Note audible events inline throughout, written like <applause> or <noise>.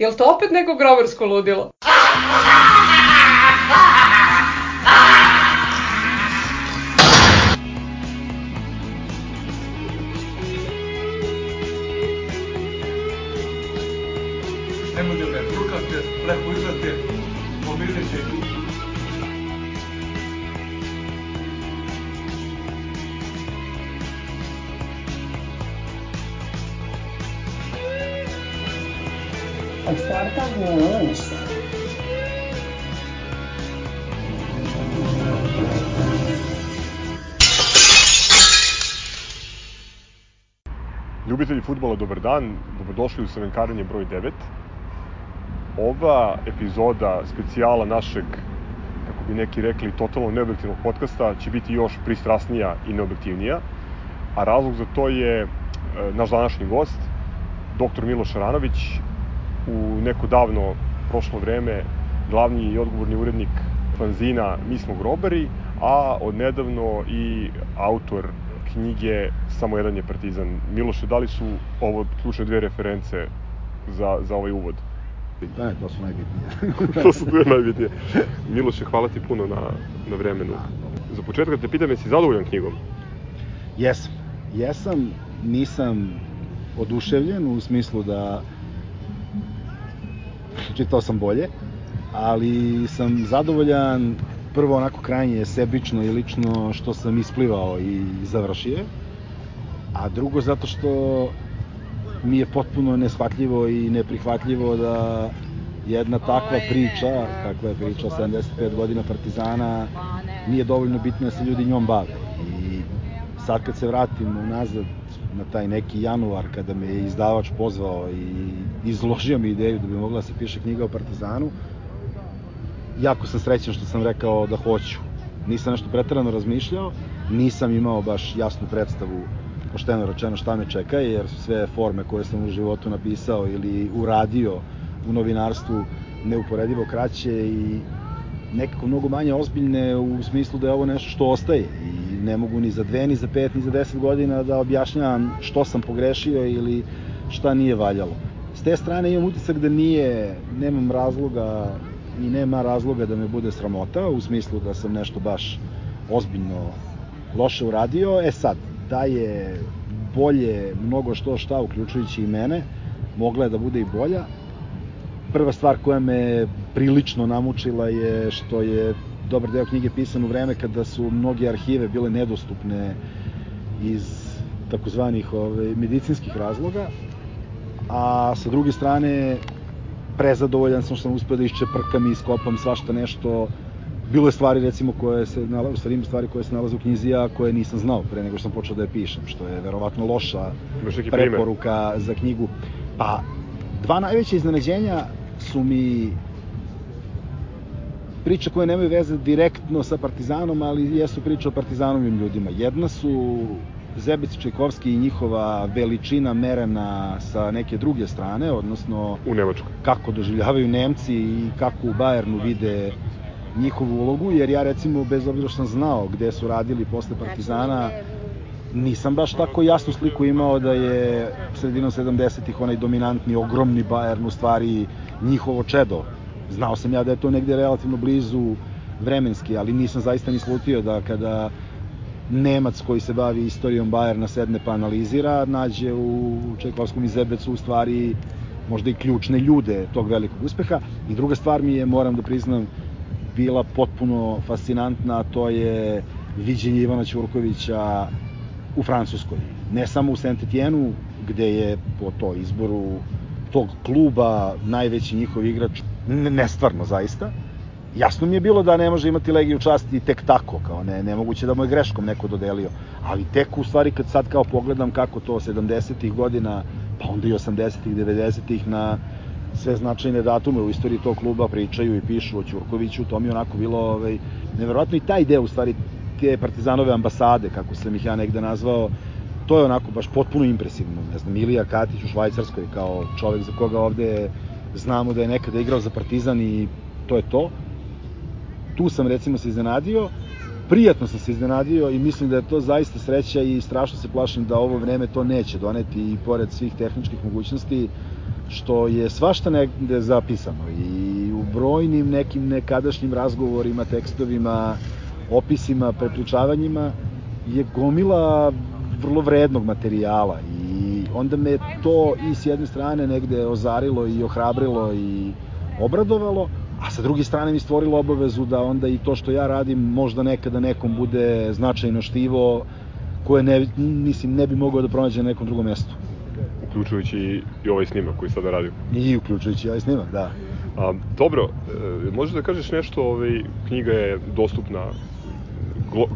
Jel to opet neko grobarsko ludilo? Ljubitelji futbola, dobar dan, dobrodošli u Semenkarenje broj 9. Ova epizoda specijala našeg, kako bi neki rekli, totalno neobjektivnog podcasta će biti još pristrasnija i neobjektivnija, a razlog za to je e, naš današnji gost, dr. Miloš Aranović, u neko davno prošlo vreme glavni i odgovorni urednik fanzina Mi smo grobari, a odnedavno i autor knjige Samo jedan je partizan. Miloše, da li su ovo ključne dve reference za, za ovaj uvod? Da, to su najbitnije. <laughs> to su dve najbitnije. Miloše, hvala ti puno na, na vremenu. Za početak da te pitam, jesi zadovoljan knjigom? Jesam. Jesam, nisam oduševljen u smislu da čitao sam bolje, ali sam zadovoljan prvo onako krajnje sebično i lično što sam isplivao i završio, a drugo zato što mi je potpuno neshvatljivo i neprihvatljivo da jedna takva priča, kakva je priča 75 godina Partizana, nije dovoljno bitna da se ljudi njom bave. I sad kad se vratim unazad na taj neki januar kada me je izdavač pozvao i izložio mi ideju da bi mogla da se piše knjiga o Partizanu, jako sam srećan što sam rekao da hoću. Nisam nešto pretarano razmišljao, nisam imao baš jasnu predstavu pošteno rečeno šta me čeka, jer sve forme koje sam u životu napisao ili uradio u novinarstvu neuporedivo kraće i nekako mnogo manje ozbiljne u smislu da je ovo nešto što ostaje i ne mogu ni za dve, ni za pet, ni za deset godina da objašnjavam što sam pogrešio ili šta nije valjalo. S te strane imam utisak da nije, nemam razloga i nema razloga da me bude sramota u smislu da sam nešto baš ozbiljno loše uradio. E sad, da je bolje mnogo što šta, uključujući i mene, mogla je da bude i bolja. Prva stvar koja me prilično namučila je što je dobar deo knjige pisan u vreme kada su mnoge arhive bile nedostupne iz takozvanih ove, medicinskih razloga, a sa druge strane prezadovoljan sam što sam uspeo da iščeprkam i iskopam svašta nešto bilo je stvari recimo koje se nalaze, u stvari ima stvari koje se nalaze u knjizi, a koje nisam znao pre nego što sam počeo da je pišem, što je verovatno loša preporuka primer? za knjigu. Pa, dva najveća iznenađenja su mi priče koje nemaju veze direktno sa Partizanom, ali jesu priče o Partizanovim ljudima. Jedna su Zebec Čajkovski i njihova veličina merena sa neke druge strane, odnosno u Nemačkoj. Kako doživljavaju Nemci i kako u Bajernu vide njihovu ulogu, jer ja recimo, bez obzira što sam znao gde su radili posle Partizana, nisam baš tako jasnu sliku imao da je sredinom 70-ih onaj dominantni, ogromni Bayern u stvari njihovo čedo. Znao sam ja da je to negde relativno blizu vremenski, ali nisam zaista ni slutio da kada Nemac koji se bavi istorijom Bajerna sedne pa analizira, nađe u Čajkovskom i Zebecu u stvari možda i ključne ljude tog velikog uspeha. I druga stvar mi je, moram da priznam, bila potpuno fascinantna, a to je viđenje Ivana Ćurkovića u Francuskoj. Ne samo u Saint-Etienne, gde je po to izboru tog kluba najveći njihov igrač, nestvarno zaista. Jasno mi je bilo da ne može imati legiju časti tek tako, kao ne, nemoguće da mu je greškom neko dodelio. Ali tek u stvari kad sad kao pogledam kako to 70-ih godina, pa onda i 80-ih, 90-ih na sve značajne datume u istoriji tog kluba pričaju i pišu o Ćurkoviću, to mi je onako bilo ovaj, neverovatno i taj deo u stvari te partizanove ambasade, kako sam ih ja negde nazvao, to je onako baš potpuno impresivno. Ne znam, Ilija Katić u Švajcarskoj kao čovek za koga ovde znamo da je nekada igrao za Partizan i to je to. Tu sam recimo se iznenadio, prijatno sam se iznenadio i mislim da je to zaista sreća i strašno se plašim da ovo vreme to neće doneti i pored svih tehničkih mogućnosti što je svašta negde zapisano i u brojnim nekim nekadašnjim razgovorima, tekstovima, opisima, prepričavanjima je gomila vrlo vrednog materijala i onda me to i s jedne strane negde ozarilo i ohrabrilo i obradovalo, a sa druge strane mi stvorilo obavezu da onda i to što ja radim možda nekada nekom bude značajno štivo koje ne, mislim, ne bi mogao da pronađe na nekom drugom mestu. Uključujući i ovaj snimak koji sada radimo. I uključujući ovaj snimak, da. A, dobro, e, možeš da kažeš nešto, ovaj, knjiga je dostupna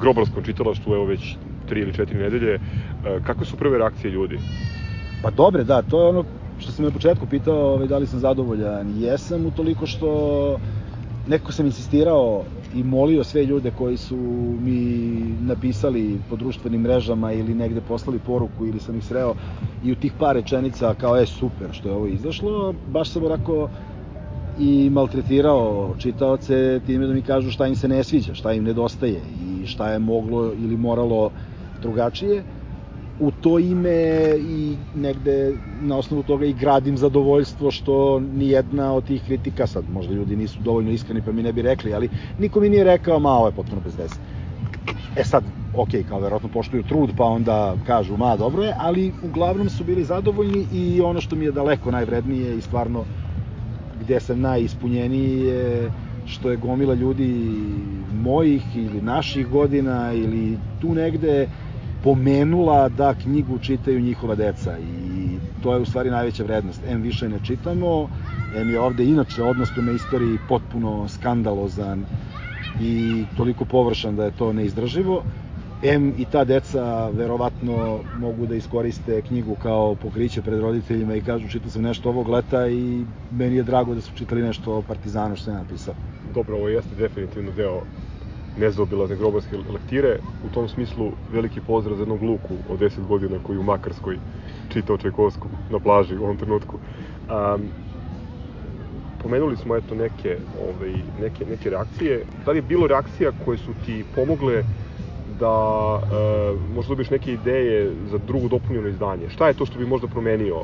grobarskom čitalaštvu, evo već tri ili četiri nedelje. E, kakve su prve reakcije ljudi? Pa dobre, da, to je ono što sam na početku pitao ovaj, da li sam zadovoljan. Jesam utoliko što nekako sam insistirao i molio sve ljude koji su mi napisali po društvenim mrežama ili negde poslali poruku ili sam ih sreo i u tih par rečenica kao je super što je ovo izašlo, baš sam onako i maltretirao čitaoce time da mi kažu šta im se ne sviđa, šta im nedostaje i šta je moglo ili moralo drugačije u to ime i negde na osnovu toga i gradim zadovoljstvo što ni jedna od tih kritika, sad možda ljudi nisu dovoljno iskreni pa mi ne bi rekli, ali niko mi nije rekao, ma ovo je potpuno bez veze. E sad, ok, kao verovatno poštuju trud, pa onda kažu, ma dobro je, ali uglavnom su bili zadovoljni i ono što mi je daleko najvrednije i stvarno gde sam najispunjeniji je što je gomila ljudi mojih ili naših godina ili tu negde pomenula da knjigu čitaju njihova deca i to je u stvari najveća vrednost. M više ne čitamo, M je ovde inače odnos prema istoriji potpuno skandalozan i toliko površan da je to neizdrživo. M i ta deca verovatno mogu da iskoriste knjigu kao pokriće pred roditeljima i kažu čitao sam nešto ovog leta i meni je drago da su čitali nešto o Partizanu što sam napisao. Dobro, ovo jeste definitivno deo nezaobilazne grobarske lektire. U tom smislu veliki pozdrav za jednog Luku od 10 godina koji u Makarskoj čitao Čajkovsku na plaži u ovom trenutku. Um, pomenuli smo eto neke, ovaj, neke, neke reakcije. Da li je bilo reakcija koje su ti pomogle da e, možda dobiš neke ideje za drugo dopunjeno izdanje? Šta je to što bi možda promenio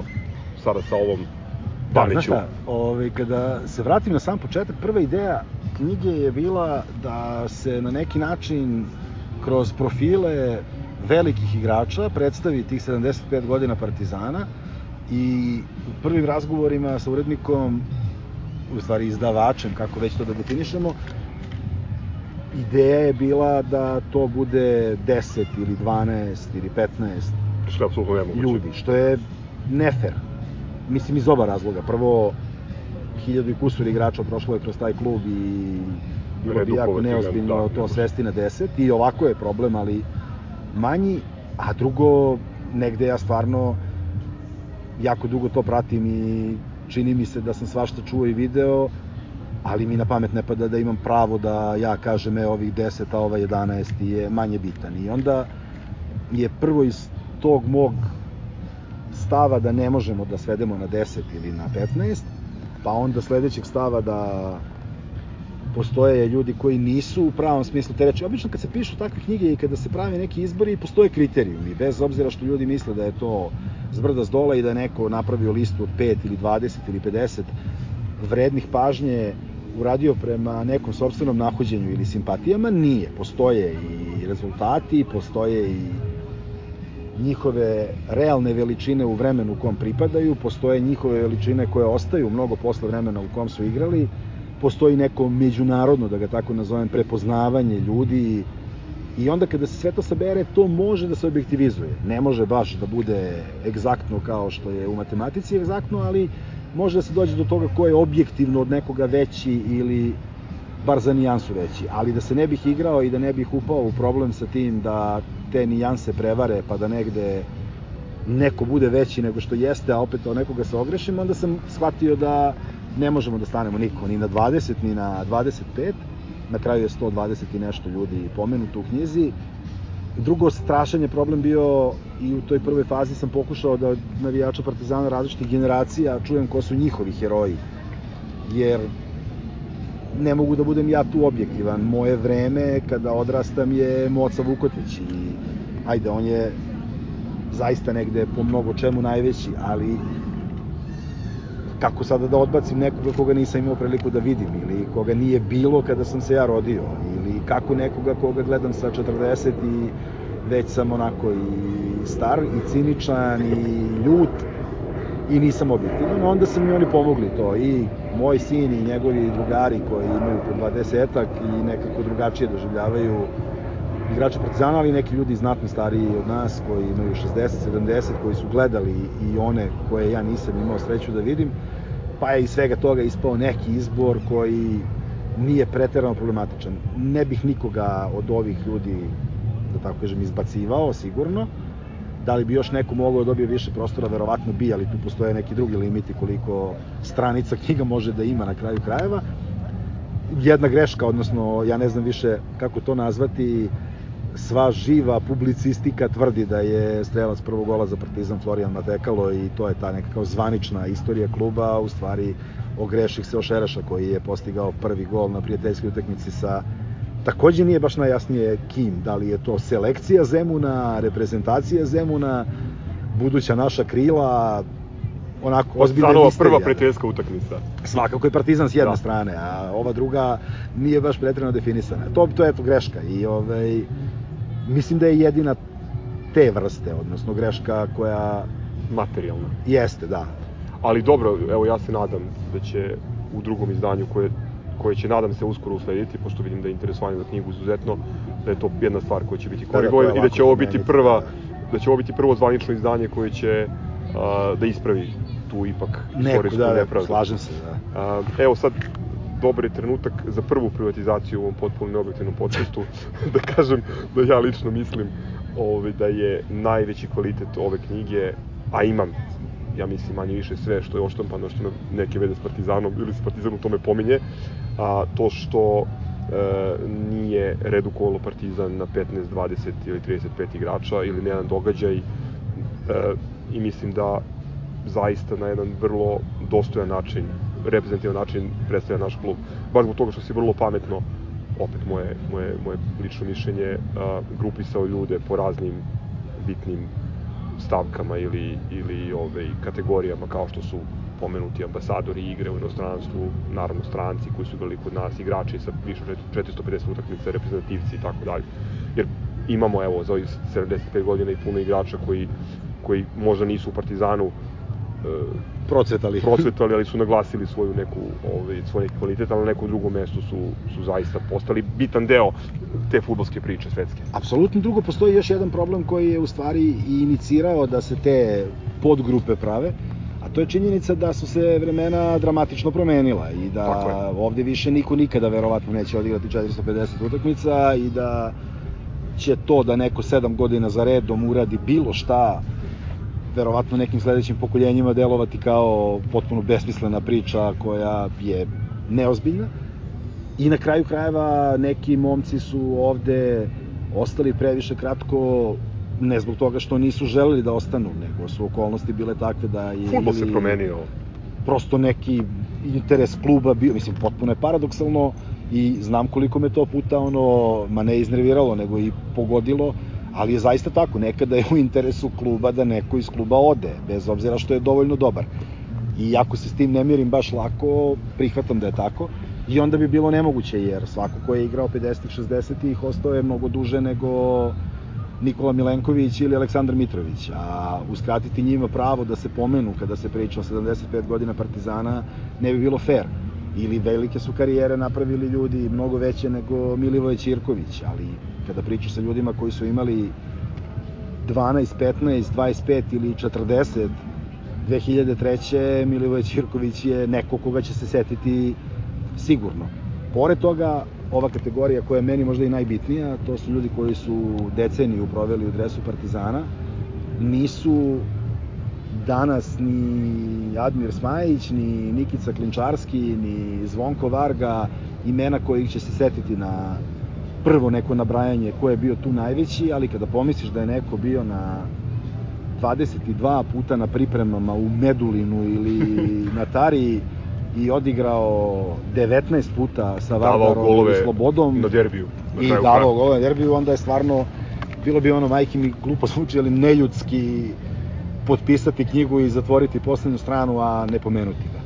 sada sa ovom Da, znaš šta, ovaj, kada se vratim na sam početak, prva ideja knjige je bila da se na neki način kroz profile velikih igrača predstavi tih 75 godina Partizana i u prvim razgovorima sa urednikom, u stvari izdavačem, kako već to da definišemo, ideja je bila da to bude 10 ili 12 ili 15 što je apsolutno nemoguće. ljudi, što je nefer mislim iz oba razloga. Prvo, hiljadu i kusur igrača prošlo je kroz taj klub i bilo bi jako neozbiljno da, to svesti na 10 i ovako je problem, ali manji, a drugo, negde ja stvarno jako dugo to pratim i čini mi se da sam svašta čuo i video, ali mi na pamet ne pada da imam pravo da ja kažem e ovih 10, a ova 11 je manje bitan. I onda je prvo iz tog mog stava da ne možemo da svedemo na 10 ili na 15, pa onda sledećeg stava da postoje ljudi koji nisu u pravom smislu te reči. Obično kad se pišu takve knjige i kada se pravi neki izbori, postoje kriterijumi, bez obzira što ljudi misle da je to zbrda s dola i da je neko napravio listu od 5 ili 20 ili 50 vrednih pažnje uradio prema nekom sobstvenom nahođenju ili simpatijama, nije. Postoje i rezultati, postoje i njihove realne veličine u vremenu u kom pripadaju, postoje njihove veličine koje ostaju mnogo posle vremena u kom su igrali, postoji neko međunarodno, da ga tako nazovem, prepoznavanje ljudi i onda kada se sve to sabere, to može da se objektivizuje. Ne može baš da bude egzaktno kao što je u matematici egzaktno, ali može da se dođe do toga ko je objektivno od nekoga veći ili bar za nijansu veći. Ali da se ne bih igrao i da ne bih upao u problem sa tim da te nijanse prevare pa da negde neko bude veći nego što jeste, a opet o nekoga se ogrešim, onda sam shvatio da ne možemo da stanemo niko, ni na 20, ni na 25. Na kraju je 120 i nešto ljudi pomenuto u knjizi. Drugo, strašan je problem bio i u toj prvoj fazi sam pokušao da navijača Partizana različitih generacija čujem ko su njihovi heroji. Jer ne mogu da budem ja tu objektivan. Moje vreme kada odrastam je Moca Vukotić i ajde, on je zaista negde po mnogo čemu najveći, ali kako sada da odbacim nekoga koga nisam imao priliku da vidim ili koga nije bilo kada sam se ja rodio ili kako nekoga koga gledam sa 40 i već sam onako i star i ciničan i ljut i nisam objektivan, onda su mi oni pomogli to i moj sin i njegovi drugari koji imaju po 20 i nekako drugačije doživljavaju igrače Partizana, ali neki ljudi znatno stariji od nas koji imaju 60, 70, koji su gledali i one koje ja nisam imao sreću da vidim, pa je iz svega toga ispao neki izbor koji nije preterano problematičan. Ne bih nikoga od ovih ljudi, da tako kažem, izbacivao, sigurno. Da li bi još neko mogao da dobije više prostora, verovatno bi, ali tu postoje neki drugi limiti koliko stranica <laughs> knjiga može da ima na kraju krajeva. Jedna greška, odnosno, ja ne znam više kako to nazvati, sva živa publicistika tvrdi da je strelac prvog gola za Partizan Florijan Matekalo i to je ta nekakav zvanična istorija kluba, u stvari ogreših se Ošereša koji je postigao prvi gol na prijateljskoj utakmici sa takođe nije baš najjasnije kim, da li je to selekcija Zemuna, reprezentacija Zemuna, buduća naša krila, onako ozbiljna misterija. prva prijateljska utakmica. Svakako je Partizan s jedne da. strane, a ova druga nije baš pretredno definisana. To, to je to greška i ovaj, mislim da je jedina te vrste, odnosno greška koja... Materijalna. Jeste, da. Ali dobro, evo ja se nadam da će u drugom izdanju koje, koje će nadam se uskoro uslediti, pošto vidim da je interesovanje za knjigu izuzetno, da je to jedna stvar koja će biti korigovana da, da, i da će ovo biti prva, da će ovo biti prvo zvanično izdanje koje će a, da ispravi tu ipak istorijsku da, nepravdu. slažem se, da. A, evo sad, dobar je trenutak za prvu privatizaciju u ovom potpuno neobjektivnom podcastu, <laughs> da kažem da ja lično mislim ovaj, da je najveći kvalitet ove knjige, a imam ja mislim manje više sve što je oštampano, što me neke vede s Partizanom ili s Partizanom to me pominje, a to što e, nije redukovalo Partizan na 15, 20 ili 35 igrača ili na jedan događaj e, i mislim da zaista na jedan vrlo dostojan način, reprezentativan način predstavlja naš klub. Baš zbog toga što si vrlo pametno, opet moje, moje, moje lično mišljenje, grupisao ljude po raznim bitnim stavkama ili, ili ove, kategorijama kao što su pomenuti ambasadori igre u inostranstvu, naravno stranci koji su igrali kod nas, igrači sa više od 450 utakmica, reprezentativci i tako dalje. Jer imamo evo za ovih 75 godina i puno igrača koji koji možda nisu u Partizanu procvetali. <laughs> procvetali, ali su naglasili svoju neku, ovaj, svoj neki kvalitet, ali na nekom drugom mestu su, su zaista postali bitan deo te futbolske priče svetske. Apsolutno drugo, postoji još jedan problem koji je u stvari i inicirao da se te podgrupe prave, a to je činjenica da su se vremena dramatično promenila i da ovde više niko nikada verovatno neće odigrati 450 utakmica i da će to da neko 7 godina za redom uradi bilo šta verovatno nekim sledećim pokoljenjima delovati kao potpuno besmislena priča koja je neozbiljna. I na kraju krajeva neki momci su ovde ostali previše kratko ne zbog toga što nisu želeli da ostanu, nego su okolnosti bile takve da je... Futbol se promenio. Prosto neki interes kluba bio, mislim, potpuno je paradoksalno i znam koliko me to puta ono, ma ne iznerviralo, nego i pogodilo, ali je zaista tako, nekada je u interesu kluba da neko iz kluba ode, bez obzira što je dovoljno dobar. I ako se s tim ne mirim baš lako, prihvatam da je tako. I onda bi bilo nemoguće, jer svako ko je igrao 50-ih, 60-ih, ostao je mnogo duže nego Nikola Milenković ili Aleksandar Mitrović. A uskratiti njima pravo da se pomenu kada se priča o 75 godina Partizana ne bi bilo fair. Ili velike su karijere napravili ljudi mnogo veće nego Milivoje Ćirković, ali kada pričaš sa ljudima koji su imali 12, 15, 25 ili 40, 2003. Milivoje Ćirković je neko koga će se setiti sigurno. Pored toga, ova kategorija koja je meni možda i najbitnija, to su ljudi koji su deceniju proveli u dresu Partizana, nisu danas ni Admir Smajić, ni Nikica Klinčarski, ni Zvonko Varga, imena kojih će se setiti na prvo neko nabrajanje ko je bio tu najveći, ali kada pomisliš da je neko bio na 22 puta na pripremama u Medulinu ili <laughs> na Tari i odigrao 19 puta sa Vardarom i Slobodom na derbiju na i davao golove na derbiju, onda je stvarno bilo bi ono majke mi glupo zvuči, ali neljudski potpisati knjigu i zatvoriti poslednju stranu, a ne pomenuti ga.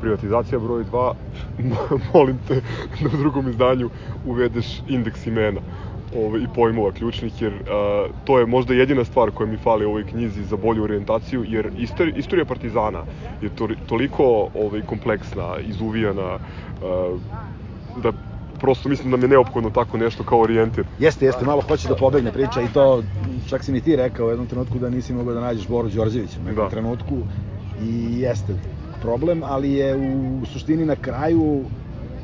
privatizacija broj 2, <laughs> molim te da u drugom izdanju uvedeš indeks imena ove, i pojmova ključnih, jer a, to je možda jedina stvar koja mi fali u ovoj knjizi za bolju orijentaciju, jer istorija, istorija Partizana je to, toliko ovaj, kompleksna, izuvijana, a, da prosto mislim da mi je neophodno tako nešto kao orijentir. Jeste, jeste, malo hoće da pobegne priča i to, čak si mi ti rekao u jednom trenutku da nisi mogao da nađeš Boru Đorđevića u nekom Da. trenutku i jeste problem, ali je u suštini na kraju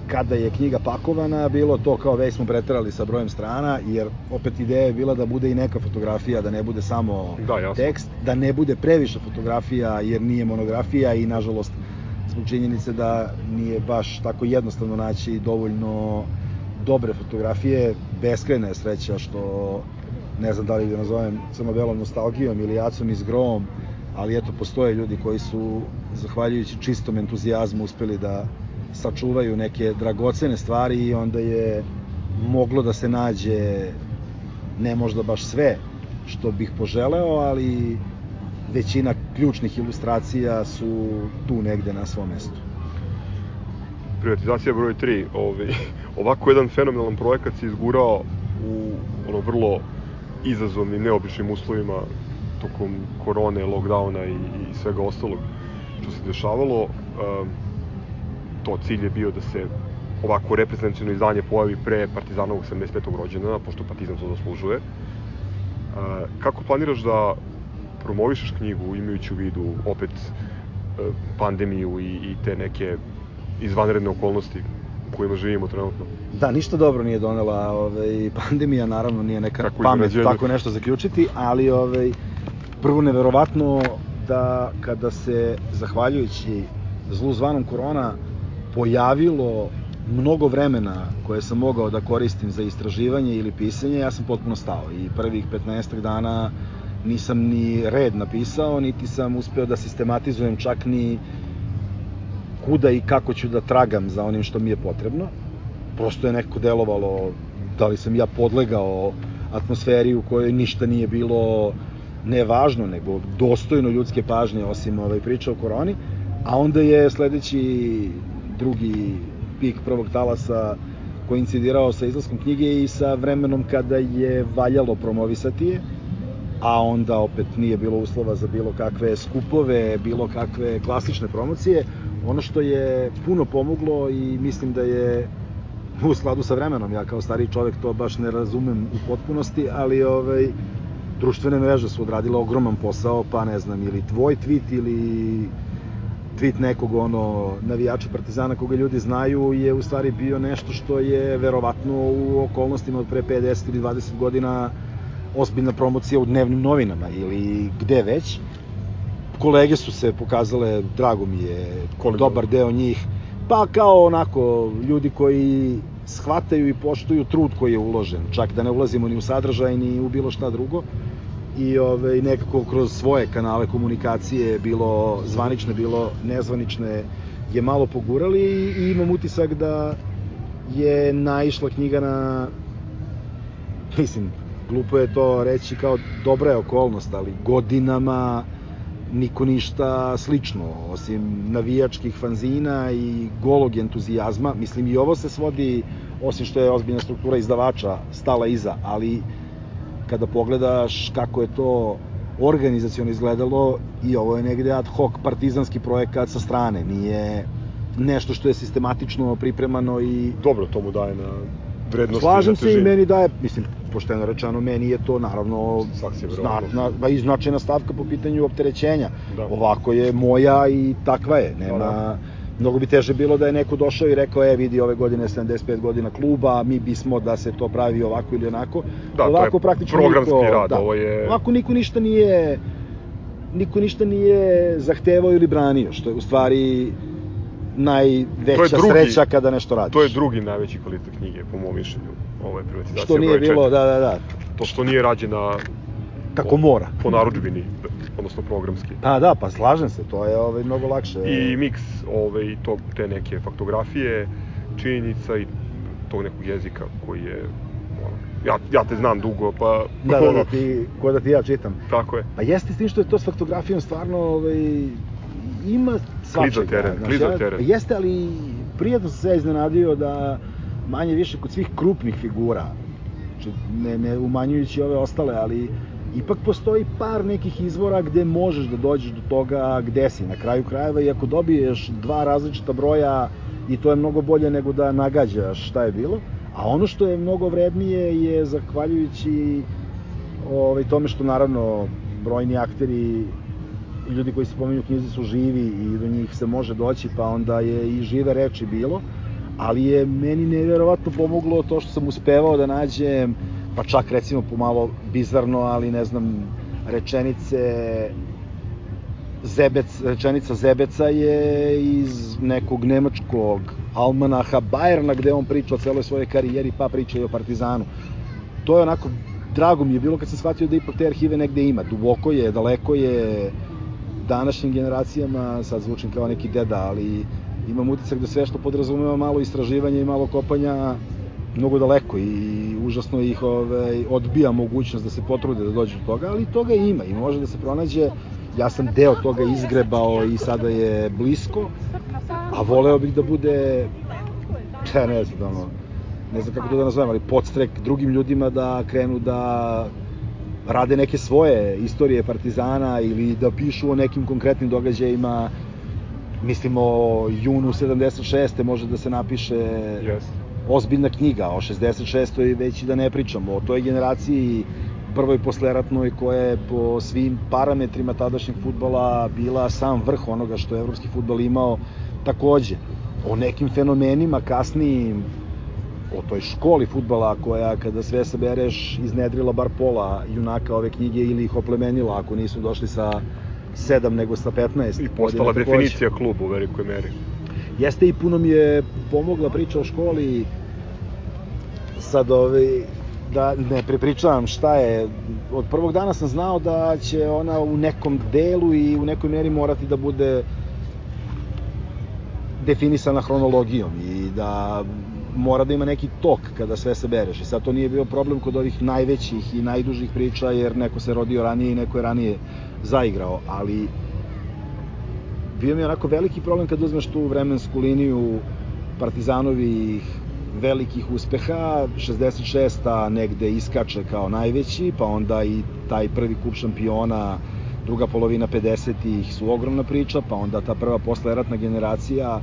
kada je knjiga pakovana, bilo to kao već smo preterali sa brojem strana, jer opet ideja je bila da bude i neka fotografija, da ne bude samo Da, jasno. tekst, da ne bude previše fotografija, jer nije monografija i nažalost zbog činjenice da nije baš tako jednostavno naći dovoljno dobre fotografije, beskrajna je sreća što ne znam da li ga nazovem crno-belom nostalgijom ili jacom iz grom, ali eto postoje ljudi koji su zahvaljujući čistom entuzijazmu uspeli da sačuvaju neke dragocene stvari i onda je moglo da se nađe ne možda baš sve što bih poželeo, ali većina ključnih ilustracija su tu negde na svom mestu. privatizacija broj 3, ovaj, ovako jedan fenomenalan projekat se izgurao u ono vrlo izazovnim, neobičnim uslovima tokom korone, lockdowna i, i svega ostalog što se dešavalo. To cilj je bio da se ovako reprezentativno izdanje pojavi pre Partizanovog 75. rođendana, pošto Partizan to zaslužuje. Uh, kako planiraš da promovišeš knjigu imajući u vidu opet uh, pandemiju i, i te neke izvanredne okolnosti u kojima živimo trenutno. Da, ništa dobro nije donela ovaj, pandemija, naravno nije neka Kako pamet tako nešto zaključiti, ali ovaj, prvo neverovatno da kada se, zahvaljujući zlu zvanom korona, pojavilo mnogo vremena koje sam mogao da koristim za istraživanje ili pisanje, ja sam potpuno stao i prvih 15 dana nisam ni red napisao, niti sam uspeo da sistematizujem čak ni kuda i kako ću da tragam za onim što mi je potrebno. Prosto je nekako delovalo da li sam ja podlegao atmosferi u kojoj ništa nije bilo nevažno, nego dostojno ljudske pažnje, osim ovaj, priča o koroni. A onda je sledeći drugi pik prvog talasa koincidirao sa izlaskom knjige i sa vremenom kada je valjalo promovisati je, a onda opet nije bilo uslova za bilo kakve skupove, bilo kakve klasične promocije. Ono što je puno pomoglo i mislim da je u skladu sa vremenom, ja kao stariji čovek to baš ne razumem u potpunosti, ali ovaj, društvene mreže su odradile ogroman posao, pa ne znam, ili tvoj tweet ili tweet nekog ono navijača Partizana koga ljudi znaju je u stvari bio nešto što je verovatno u okolnostima od pre 50 ili 20 godina ozbiljna promocija u dnevnim novinama ili gde već. Kolege su se pokazale, drago mi je, Koliko? dobar deo njih, pa kao onako ljudi koji shvataju i poštuju trud koji je uložen, čak da ne ulazimo ni u sadržaj ni u bilo šta drugo. I ovaj, nekako kroz svoje kanale komunikacije, bilo zvanične, bilo nezvanične, je malo pogurali i imam utisak da je naišla knjiga na, mislim, glupo je to reći kao dobra je okolnost, ali godinama niko ništa slično, osim navijačkih fanzina i golog entuzijazma. Mislim, i ovo se svodi, osim što je ozbiljna struktura izdavača stala iza, ali kada pogledaš kako je to organizacijono izgledalo i ovo je negde ad hoc partizanski projekat sa strane, nije nešto što je sistematično pripremano i Dobro, to mu daje na vrednosti. Slažem na se i meni daje, mislim, pošteno rečeno, meni je to naravno ba i značajna stavka po pitanju opterećenja. Da. Ovako je moja i takva je. Nema, Da. Mnogo bi teže bilo da je neko došao i rekao, e, vidi, ove godine je 75 godina kluba, mi bismo da se to pravi ovako ili onako. Da, to ovako je praktično programski niko, rad, da, ovo je- Ovako niko ništa nije niko ništa nije zahtevao ili branio, što je u stvari najveća drugi- sreća kada nešto radiš. To je drugi najveći kvalitet knjige, po mom mišljenju, ove privatizacije što nije bilo, četiri. da, da, da, To što nije rađena kako po, mora. po narudžbini, odnosno programski. Pa da, pa slažem se, to je ovaj, mnogo lakše. I miks ove, tog, te neke faktografije, činjenica i tog nekog jezika koji je ja, ja te znam dugo, pa... Da, da, da, ti, ko da ti ja čitam. Tako je. Pa jeste s tim što je to s faktografijom stvarno, ovaj, ima svačega. teren, znaš, klizav ja- teren. Jeste, ali prijatno sam se ja iznenadio da manje više kod svih krupnih figura, znači ne, ne umanjujući ove ostale, ali ipak postoji par nekih izvora gde možeš da dođeš do toga gde si na kraju krajeva i ako dobiješ dva različita broja i to je mnogo bolje nego da nagađaš šta je bilo. A ono što je mnogo vrednije je zahvaljujući ovaj, tome što naravno brojni akteri ljudi koji se pominju u knjizi su živi i do njih se može doći, pa onda je i žive reči bilo, ali je meni neverovatno pomoglo to što sam uspevao da nađem, pa čak recimo pomalo bizarno, ali ne znam, rečenice Zebec, rečenica Zebeca je iz nekog nemačkog almanaha Bajerna gde on priča o celoj svojoj karijeri pa priča i o Partizanu. To je onako, drago mi je bilo kad sam shvatio da ipak te arhive negde ima. Duboko je, daleko je, današnjim generacijama, sad zvučim kao neki deda, ali imam utisak da sve što podrazumeva malo istraživanja i malo kopanja mnogo daleko i užasno ih ovaj, odbija mogućnost da se potrude da dođu do toga, ali toga ima i može da se pronađe. Ja sam deo toga izgrebao i sada je blisko, a voleo bih da bude, ja ne znam, ne znam kako to da nazovem, ali podstrek drugim ljudima da krenu da rade neke svoje istorije Partizana ili da pišu o nekim konkretnim događajima mislim o junu 76. može da se napiše Jeste. ozbiljna knjiga o 66. već i da ne pričamo o toj generaciji prvoj posleratnoj koja je po svim parametrima tadašnjeg futbala bila sam vrh onoga što je evropski futbal imao takođe o nekim fenomenima kasnijim o toj školi futbala koja kada sve sabereš iznedrila bar pola junaka ove knjige ili ih oplemenila ako nisu došli sa 7 nego sa 15 I postala takođe. definicija kluba u velikoj meri. Jeste i puno mi je pomogla priča o školi sad ovaj, da ne prepričavam šta je. Od prvog dana sam znao da će ona u nekom delu i u nekoj meri morati da bude definisana hronologijom i da mora da ima neki tok kada sve se bereš. I sad to nije bio problem kod ovih najvećih i najdužih priča jer neko se rodio ranije i neko je ranije zaigrao, ali bio mi onako veliki problem kad uzmeš tu vremensku liniju Partizanovih velikih uspeha, 66. negde iskače kao najveći, pa onda i taj prvi kup šampiona, druga polovina 50-ih su ogromna priča, pa onda ta prva posleratna generacija,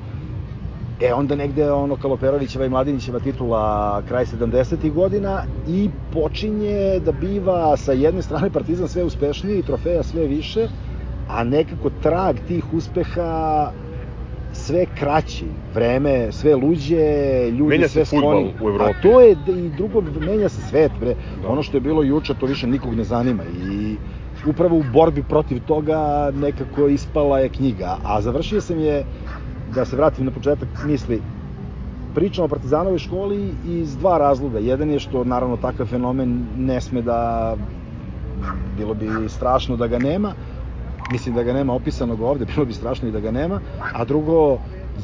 E onda negde ono Kaloperovićeva i Mladinićeva titula kraj 70. godina i počinje da biva sa jedne strane Partizan sve uspešniji, trofeja sve više, a nekako trag tih uspeha sve kraći, vreme sve luđe, ljudi Menja sve skloni. u Evropi. A to je da i drugo, menja se svet, bre. Ono što je bilo juče, to više nikog ne zanima i upravo u borbi protiv toga nekako ispala je knjiga. A završio sam je, da se vratim na početak misli, pričam o Partizanovoj školi iz dva razloga. Jedan je što, naravno, takav fenomen ne sme da... Bilo bi strašno da ga nema, mislim da ga nema opisanog ovde, <laughs> bilo bi strašno i da ga nema, a drugo,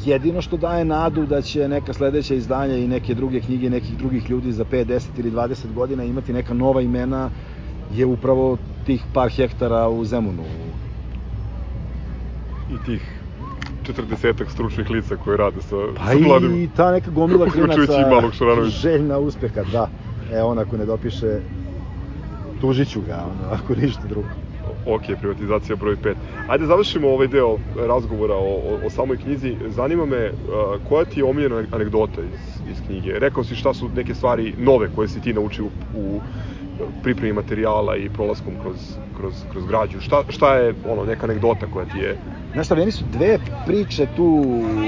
jedino što daje nadu da će neka sledeća izdanja i neke druge knjige nekih drugih ljudi za 5, 10 ili 20 godina imati neka nova imena je upravo tih par hektara u Zemunu. I tih 40 stručnih lica koji rade sa, Pa sa mladim. i ta neka gomila klinaca malog željna uspeha, da. E, on ako ne dopiše, tužiću ga, ono, ako ništa drugo. Ok, privatizacija broj 5. Ajde završimo ovaj deo razgovora o, o, o samoj knjizi. Zanima me uh, koja ti je omiljena anegdota iz, iz knjige? Rekao si šta su neke stvari nove koje si ti naučio u, u pripremi materijala i prolaskom kroz, kroz, kroz građu. Šta, šta je ono, neka anegdota koja ti je Znaš šta, meni su dve priče tu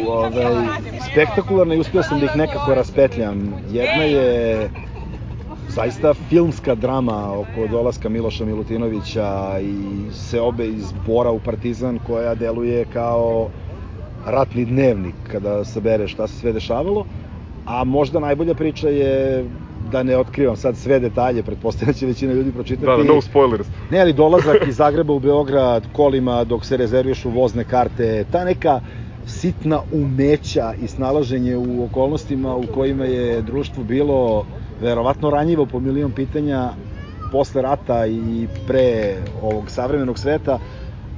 ovaj, spektakularne i uspio sam da ih nekako raspetljam. Jedna je zaista filmska drama oko dolaska Miloša Milutinovića i Seobe iz Bora u Partizan koja deluje kao ratni dnevnik kada sabere šta se sve dešavalo. A možda najbolja priča je da ne otkrivam sad sve detalje, pretpostavljam da će većina ljudi pročitati. Da, da, no spoilers. Ne, ali dolazak iz Zagreba u Beograd kolima dok se rezervišu vozne karte, ta neka sitna umeća i snalaženje u okolnostima u kojima je društvo bilo verovatno ranjivo po milion pitanja posle rata i pre ovog savremenog sveta,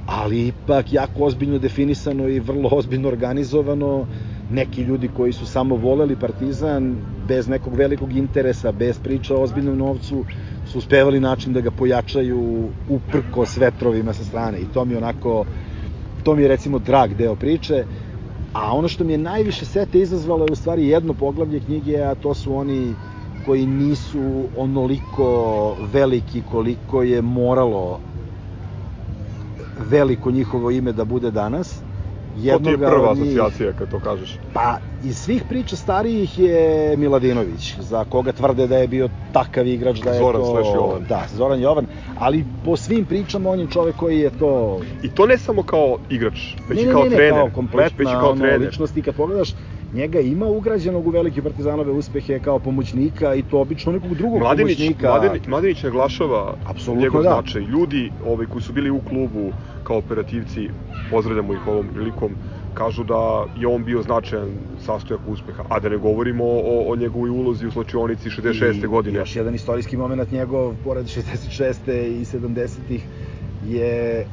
ali ipak jako ozbiljno definisano i vrlo ozbiljno organizovano. Neki ljudi koji su samo voleli Partizan, bez nekog velikog interesa, bez priča o ozbiljnom novcu, su uspevali način da ga pojačaju uprko s vetrovima sa strane. I to mi onako, to mi je recimo drag deo priče. A ono što mi je najviše sete izazvalo je u stvari jedno poglavlje knjige, a to su oni koji nisu onoliko veliki koliko je moralo veliko njihovo ime da bude danas. Ko ti je prva asocijacija kad to kažeš? Pa, iz svih priča starijih je Miladinović, za koga tvrde da je bio takav igrač da je Zoran to... slash Jovan. Da, Zoran Jovan, ali po svim pričama on je čovek koji je to... I to ne samo kao igrač, već ne, i ne, kao ne, ne, trener. kao kompletna već, i kao trener. ličnost i kad pogledaš, njega ima ugrađenog u velike partizanove uspehe kao pomoćnika i to obično nekog drugog Mladinić, pomoćnika. Mladinić, Mladinić naglašava Apsolutno njegov da. značaj. Ljudi ovaj, koji su bili u klubu kao operativci, pozdravljamo ih ovom prilikom, kažu da je on bio značajan sastojak uspeha, a da ne govorimo o, o njegovoj ulozi u slačionici 66. I godine. Još jedan istorijski moment njegov, pored 66. i 70-ih, je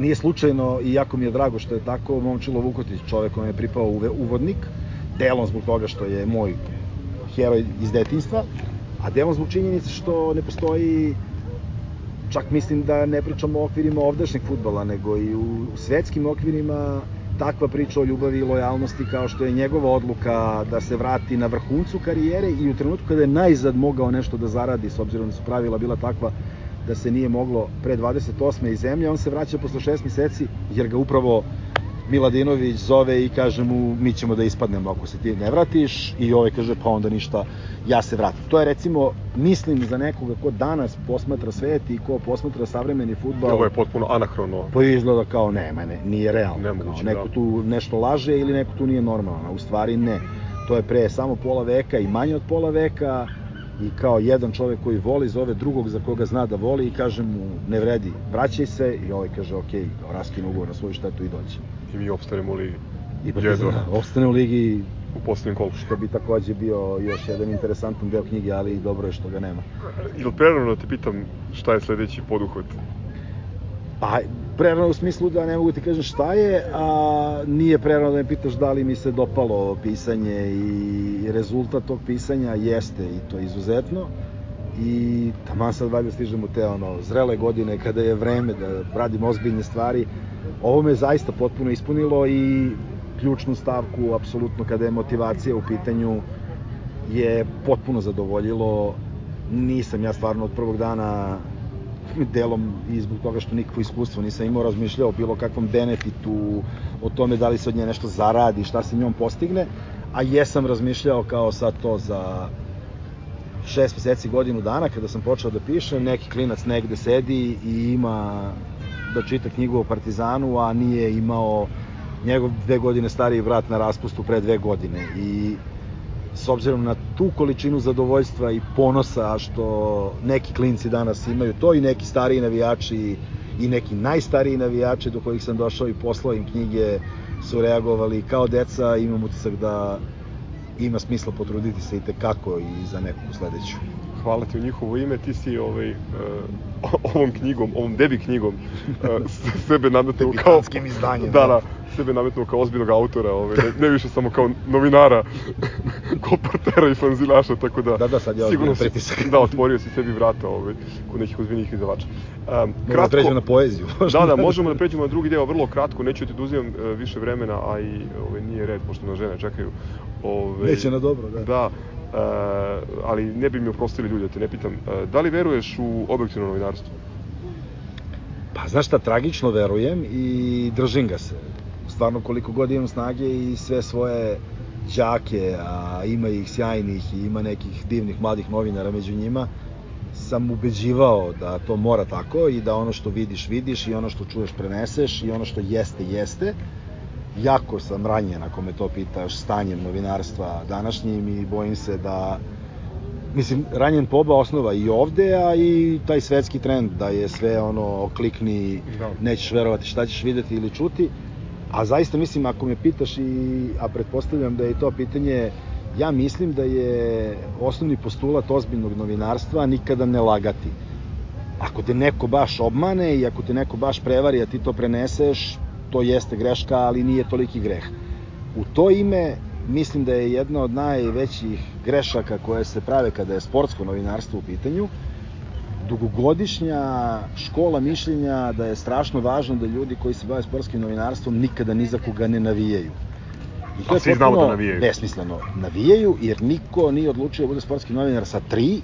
nije slučajno i jako mi je drago što je tako. Momčilo Vukotić, čovek kome je pripao uvodnik, delom zbog toga što je moj heroj iz detinjstva, a delom zbog činjenice što ne postoji čak mislim da ne pričamo o okvirima ovdašnjeg futbala, nego i u, u svetskim okvirima takva priča o ljubavi i lojalnosti kao što je njegova odluka da se vrati na vrhuncu karijere i u trenutku kada je najzad mogao nešto da zaradi, s obzirom da su pravila bila takva da se nije moglo pre 28. iz zemlje, on se vraća posle 6 meseci jer ga upravo Miladinović zove i kaže mu mi ćemo da ispadnemo ako se ti ne vratiš i ovaj kaže pa onda ništa ja se vratim. To je recimo mislim za nekoga ko danas posmatra svet i ko posmatra savremeni I fudbal ovo je potpuno anahrono. pa izgleda kao nema, ne, nije realno. Nemoguće, kao, neko da. tu nešto laže ili neko tu nije normalan, a u stvari ne. To je pre samo pola veka i manje od pola veka i kao jedan čovek koji voli zove drugog za koga zna da voli i kaže mu ne vredi, vraćaj se i ovaj kaže ok, raskine ugovor na svoju štetu i dođe. I mi opstanemo li I Jedo. Partizan ostane u ligi u poslednjem kolu. što bi takođe bio još jedan interesantan deo knjige, ali dobro je što ga nema. Ili prerano da te pitam šta je sledeći poduhvat? Pa, prerano u smislu da ne mogu ti kažem šta je, a nije prerano da me pitaš da li mi se dopalo pisanje i rezultat tog pisanja jeste i to izuzetno. I taman sad valjda stižem u te ono, zrele godine kada je vreme da radim ozbiljne stvari. Ovo me zaista potpuno ispunilo i ključnu stavku, apsolutno kada je motivacija u pitanju, je potpuno zadovoljilo. Nisam ja stvarno od prvog dana delom i zbog toga što nikakvo iskustvo nisam imao razmišljao o bilo kakvom benefitu, o tome da li se od nje nešto zaradi, šta se njom postigne, a jesam razmišljao kao sad to za šest meseci, godinu dana, kada sam počeo da pišem, neki klinac negde sedi i ima da čita knjigu o Partizanu, a nije imao njegov dve godine stariji brat na raspustu pre dve godine. I s obzirom na tu količinu zadovoljstva i ponosa što neki klinci danas imaju to i neki stariji navijači i neki najstariji navijači do kojih sam došao i poslao im knjige su reagovali kao deca imam utisak da ima smisla potruditi se i tekako i za neku sledeću. Hvala ti u njihovo ime, ti si ovaj, uh, <laughs> ovom knjigom, ovom debi knjigom uh, <laughs> sebe nametnuo kao... Debitantskim izdanjem, Da, da. Da, sebe nametnuo kao ozbiljnog autora, ovaj, ne, ne više samo kao novinara, <laughs> kolportera i fanzinaša, tako da... Da, da, sad je sigurno si- pritisak. <laughs> Da, otvorio si sebi vrata ovaj, kod nekih ozbiljnijih izdavača. Um, Možemo da pređemo na poeziju. <laughs> Da, da, možemo da pređemo na drugi deo, vrlo kratko, neću ti da uzimam e, više vremena, a i ovaj, nije red, pošto na žene čekaju. Ovaj, Neće na dobro, da. Da, e, ali ne bi mi oprostili ljudi, da te ne pitam. E, da li veruješ u objektivno novinarstvo? Pa znaš šta, tragično verujem i držim ga se. Stvarno koliko god imam snage i sve svoje đake, a ima ih sjajnih i ima nekih divnih mladih novinara među njima, sam ubeđivao da to mora tako i da ono što vidiš, vidiš i ono što čuješ preneseš i ono što jeste, jeste. Jako sam ranjen, ako me to pitaš, stanjem novinarstva današnjim i bojim se da mislim, ranjen po oba osnova i ovde, a i taj svetski trend da je sve ono klikni, Da. nećeš verovati šta ćeš videti ili čuti. A zaista mislim, ako me pitaš i, a pretpostavljam da je to pitanje, ja mislim da je osnovni postulat ozbiljnog novinarstva nikada ne lagati. ako te neko baš obmane i ako te neko baš prevari, a ti to preneseš, to jeste greška, ali nije toliki greh. U to ime mislim da je jedna od najvećih grešaka koje se prave kada je sportsko novinarstvo u pitanju, dugogodišnja škola mišljenja da je strašno važno da ljudi koji se bave sportskim novinarstvom nikada ni za koga ne navijaju. I A svi znamo da navijaju. besmisleno. Navijaju jer niko nije odlučio da bude sportski novinar sa tri,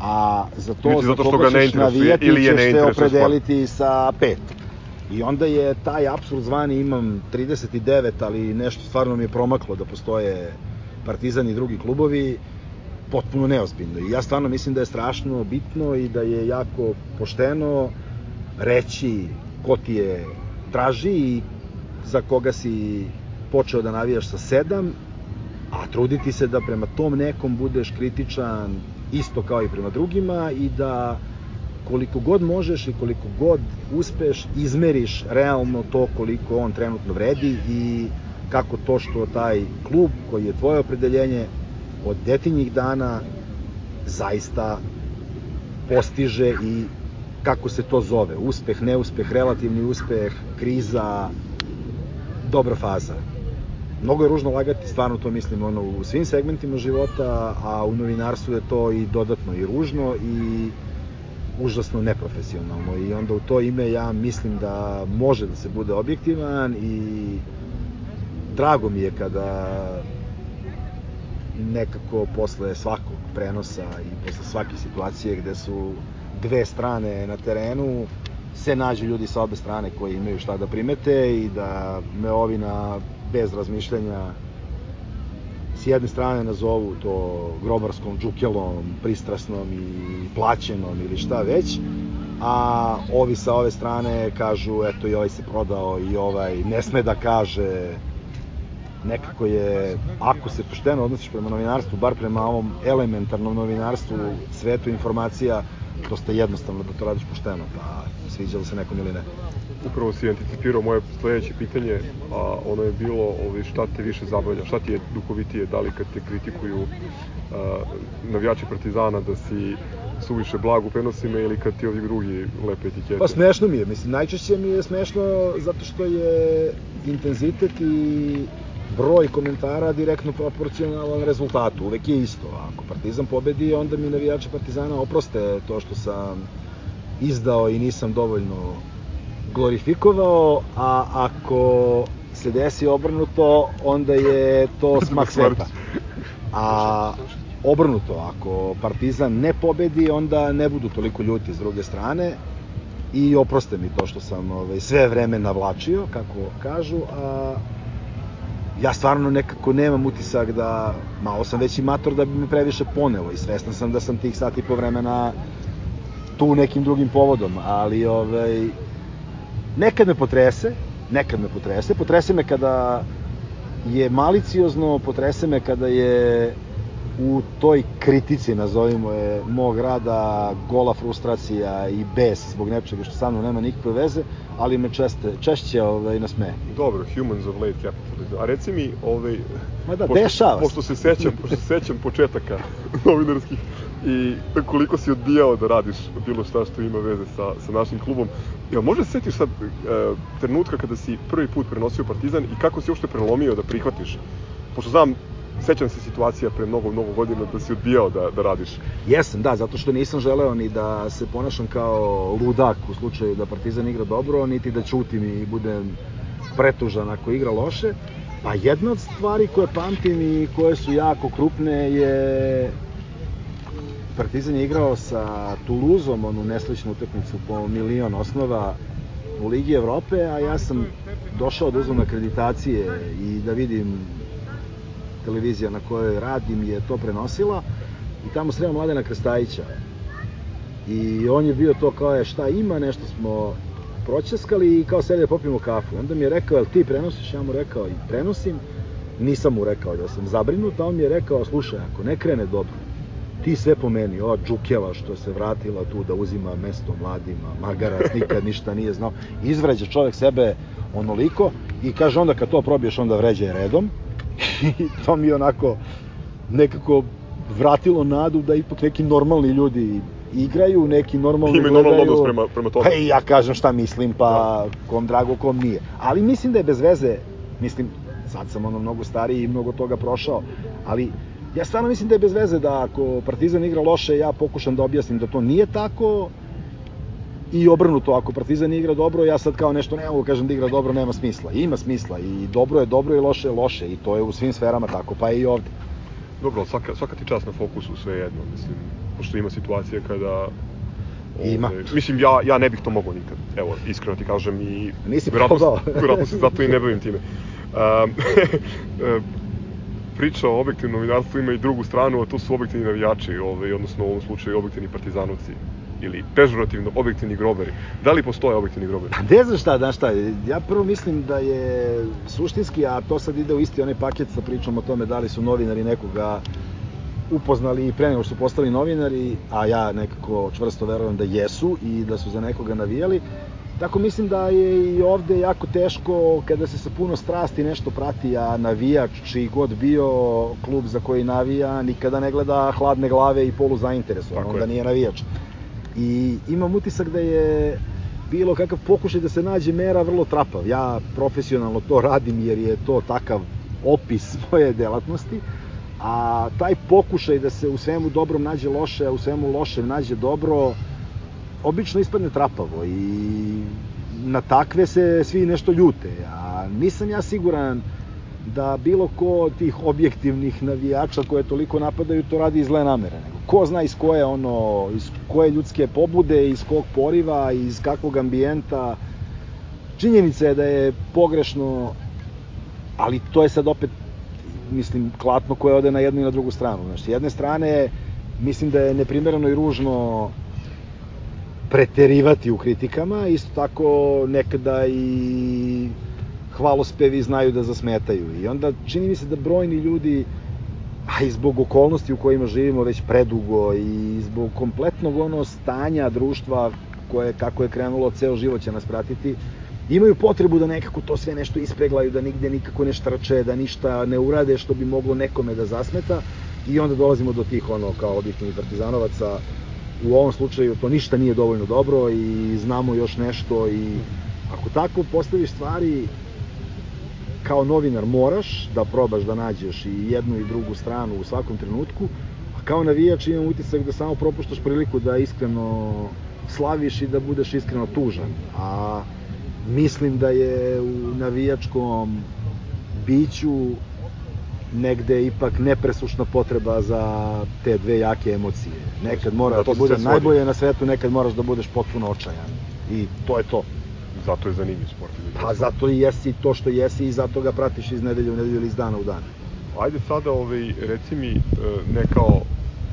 a za to Niti za zato što ga ne interesuje navijati ili je ne ćeš se interesuje sport. opredeliti sa pet. I onda je taj apsurd zvani, imam 39, ali nešto stvarno mi je promaklo da postoje Partizan i drugi klubovi, potpuno neozbiljno. I ja stvarno mislim da je strašno bitno i da je jako pošteno reći ko ti je draži i za koga si počeo da navijaš sa sedam, a truditi se da prema tom nekom budeš kritičan isto kao i prema drugima i da koliko god možeš i koliko god uspeš, izmeriš realno to koliko on trenutno vredi i kako to što taj klub koji je tvoje opredeljenje od detinjih dana zaista postiže i kako se to zove, uspeh, neuspeh, relativni uspeh, kriza, dobra faza. Mnogo je ružno lagati, stvarno to mislim ono, u svim segmentima života, a u novinarstvu je to i dodatno i ružno i užasno neprofesionalno i onda u to ime ja mislim da može da se bude objektivan i drago mi je kada nekako posle svakog prenosa i posle svake situacije gde su dve strane na terenu se nađu ljudi sa obe strane koji imaju šta da primete i da me ovi na bez razmišljanja s jedne strane nazovu to grobarskom džukelom, pristrasnom i plaćenom ili šta već, a ovi sa ove strane kažu eto i ovaj se prodao i ovaj ne sme da kaže nekako je, ako se pošteno odnosiš prema novinarstvu, bar prema ovom elementarnom novinarstvu, svetu informacija, dosta jednostavno da to radiš pošteno, pa sviđalo se nekom ili ne. Upravo si anticipirao moje sledeće pitanje, a ono je bilo ovaj, šta te više zabavlja, šta ti je duhovitije, da li kad te kritikuju a, navijači Partizana da si suviše blag u prenosima ili kad ti ovi drugi lepe etikete? Pa smešno mi je, mislim, najčešće mi je smešno zato što je intenzitet i broj komentara direktno proporcionalan rezultatu, uvek je isto. Ako Partizan pobedi, onda mi navijači Partizana oproste to što sam izdao i nisam dovoljno glorifikovao, a ako se desi obrnuto, onda je to smak sveta. A obrnuto, ako Partizan ne pobedi, onda ne budu toliko ljuti s druge strane i oproste mi to što sam ovaj, sve vreme navlačio, kako kažu, a ja stvarno nekako nemam utisak da, malo sam već i mator da bi me previše ponelo i svestan sam da sam tih sat i po vremena tu nekim drugim povodom, ali ovaj, nekad me potrese, nekad me potrese, potrese me kada je maliciozno, potrese me kada je u toj kritici, nazovimo je, mog rada, gola frustracija i bes zbog nečega što sa mnom nema nikakve veze, ali me česte, češće ovaj, nasmeje. Dobro, humans of late capitalism. A reci mi, ovaj, Ma da, pošto, dešava. Pošto se sećam, pošto se sećam početaka <laughs> novinarskih i koliko si odbijao da radiš bilo šta što ima veze sa, sa našim klubom. Jel može se setiš sad e, trenutka kada si prvi put prenosio Partizan i kako si uopšte prelomio da prihvatiš? Pošto znam, sećam se situacija pre mnogo, mnogo godina da si odbijao da, da radiš. Jesam, da, zato što nisam želeo ni da se ponašam kao ludak u slučaju da Partizan igra dobro, niti da ćutim i budem pretužan ako igra loše. Pa jedna od stvari koje pamtim i koje su jako krupne je Partizan je igrao sa Tuluzom, onu nesličnu utakmicu po milion osnova u Ligi Evrope, a ja sam došao da uzmem akreditacije i da vidim televizija na kojoj radim je to prenosila i tamo sreo Mladena Krstajića. I on je bio to kao je šta ima, nešto smo pročeskali i kao sede popijemo kafu. Onda mi je rekao, jel ti prenosiš? Ja mu rekao, i prenosim. Nisam mu rekao da sam zabrinut, a on mi je rekao, slušaj, ako ne krene dobro, ti sve po meni, ova Džukeva što se vratila tu da uzima mesto mladima, Magarac nikad ništa nije znao, izvređa čovek sebe onoliko i kaže onda kad to probiješ onda vređaj redom i to mi je onako nekako vratilo nadu da ipak neki normalni ljudi igraju, neki normalno Imaju gledaju. normalan odnos prema- prema tome. Pa i ja kažem šta mislim, pa kom drago, kom nije. Ali mislim da je bez veze, mislim, sad sam ono mnogo stariji i mnogo toga prošao, ali ja stvarno mislim da je bez veze da ako Partizan igra loše, ja pokušam da objasnim da to nije tako, i obrnuto, ako Partizan igra dobro, ja sad kao nešto ne mogu kažem da igra dobro, nema smisla. Ima smisla i dobro je dobro i loše je loše i to je u svim sferama tako, pa i ovde. Dobro, svaka, svaka ti čast na fokusu, sve jedno, mislim, pošto ima situacije kada... Ima. ovaj, mislim, ja, ja ne bih to mogao nikad, evo, iskreno ti kažem i... Nisi probao. <laughs> verovatno se zato i ne bavim time. Um, <laughs> priča o objektivnom novinarstvu ima i drugu stranu, a to su objektivni navijači, ovaj, odnosno u ovom slučaju objektivni partizanovci ili pežorativno objektivni groberi. Da li postoje objektivni groberi? Pa ne znam šta, znaš šta, ja prvo mislim da je suštinski, a to sad ide u isti onaj paket sa pričom o tome da li su novinari nekoga upoznali i pre nego što su postali novinari, a ja nekako čvrsto verujem da jesu i da su za nekoga navijali. Tako mislim da je i ovde jako teško kada se sa puno strasti nešto prati, a navijač, čiji god bio klub za koji navija, nikada ne gleda hladne glave i polu zainteresovan, onda je. nije navijač. I imam utisak da je bilo kakav pokušaj da se nađe mera vrlo trapav. Ja profesionalno to radim jer je to takav opis <laughs> moje delatnosti, a taj pokušaj da se u svemu dobrom nađe loše, a u svemu lošem nađe dobro, obično ispadne trapavo i na takve se svi nešto ljute, a nisam ja siguran da bilo ko od tih objektivnih navijača koje toliko napadaju to radi iz zle namere, nego ko zna iz koje ono, iz koje ljudske pobude, iz kog poriva, iz kakvog ambijenta. Činjenica je da je pogrešno, ali to je sad opet mislim, klatno koje ode na jednu i na drugu stranu. Znaš, s jedne strane, mislim da je neprimereno i ružno preterivati u kritikama, isto tako nekada i hvalospevi znaju da zasmetaju. I onda čini mi se da brojni ljudi, a i zbog okolnosti u kojima živimo već predugo i zbog kompletnog ono stanja društva koje kako je krenulo, ceo život će nas pratiti, imaju potrebu da nekako to sve nešto ispeglaju, da nigde nikako ne štrče, da ništa ne urade što bi moglo nekome da zasmeta i onda dolazimo do tih ono kao objektivnih partizanovaca. U ovom slučaju to ništa nije dovoljno dobro i znamo još nešto i ako tako postaviš stvari kao novinar moraš da probaš da nađeš i jednu i drugu stranu u svakom trenutku, a kao navijač imam utisak da samo propuštaš priliku da iskreno slaviš i da budeš iskreno tužan. A mislim da je u navijačkom biću negde ipak nepresušna potreba za te dve jake emocije. Nekad mora Da, to bude najbolje na svetu, nekad moraš da budeš potpuno očajan. I to je to. Zato je zanimljiv sport. Pa zato i jesi to što jesi i zato ga pratiš iz nedelje u nedelju ili iz dana u dan. Ajde sada, ovaj, reci mi, e, ne kao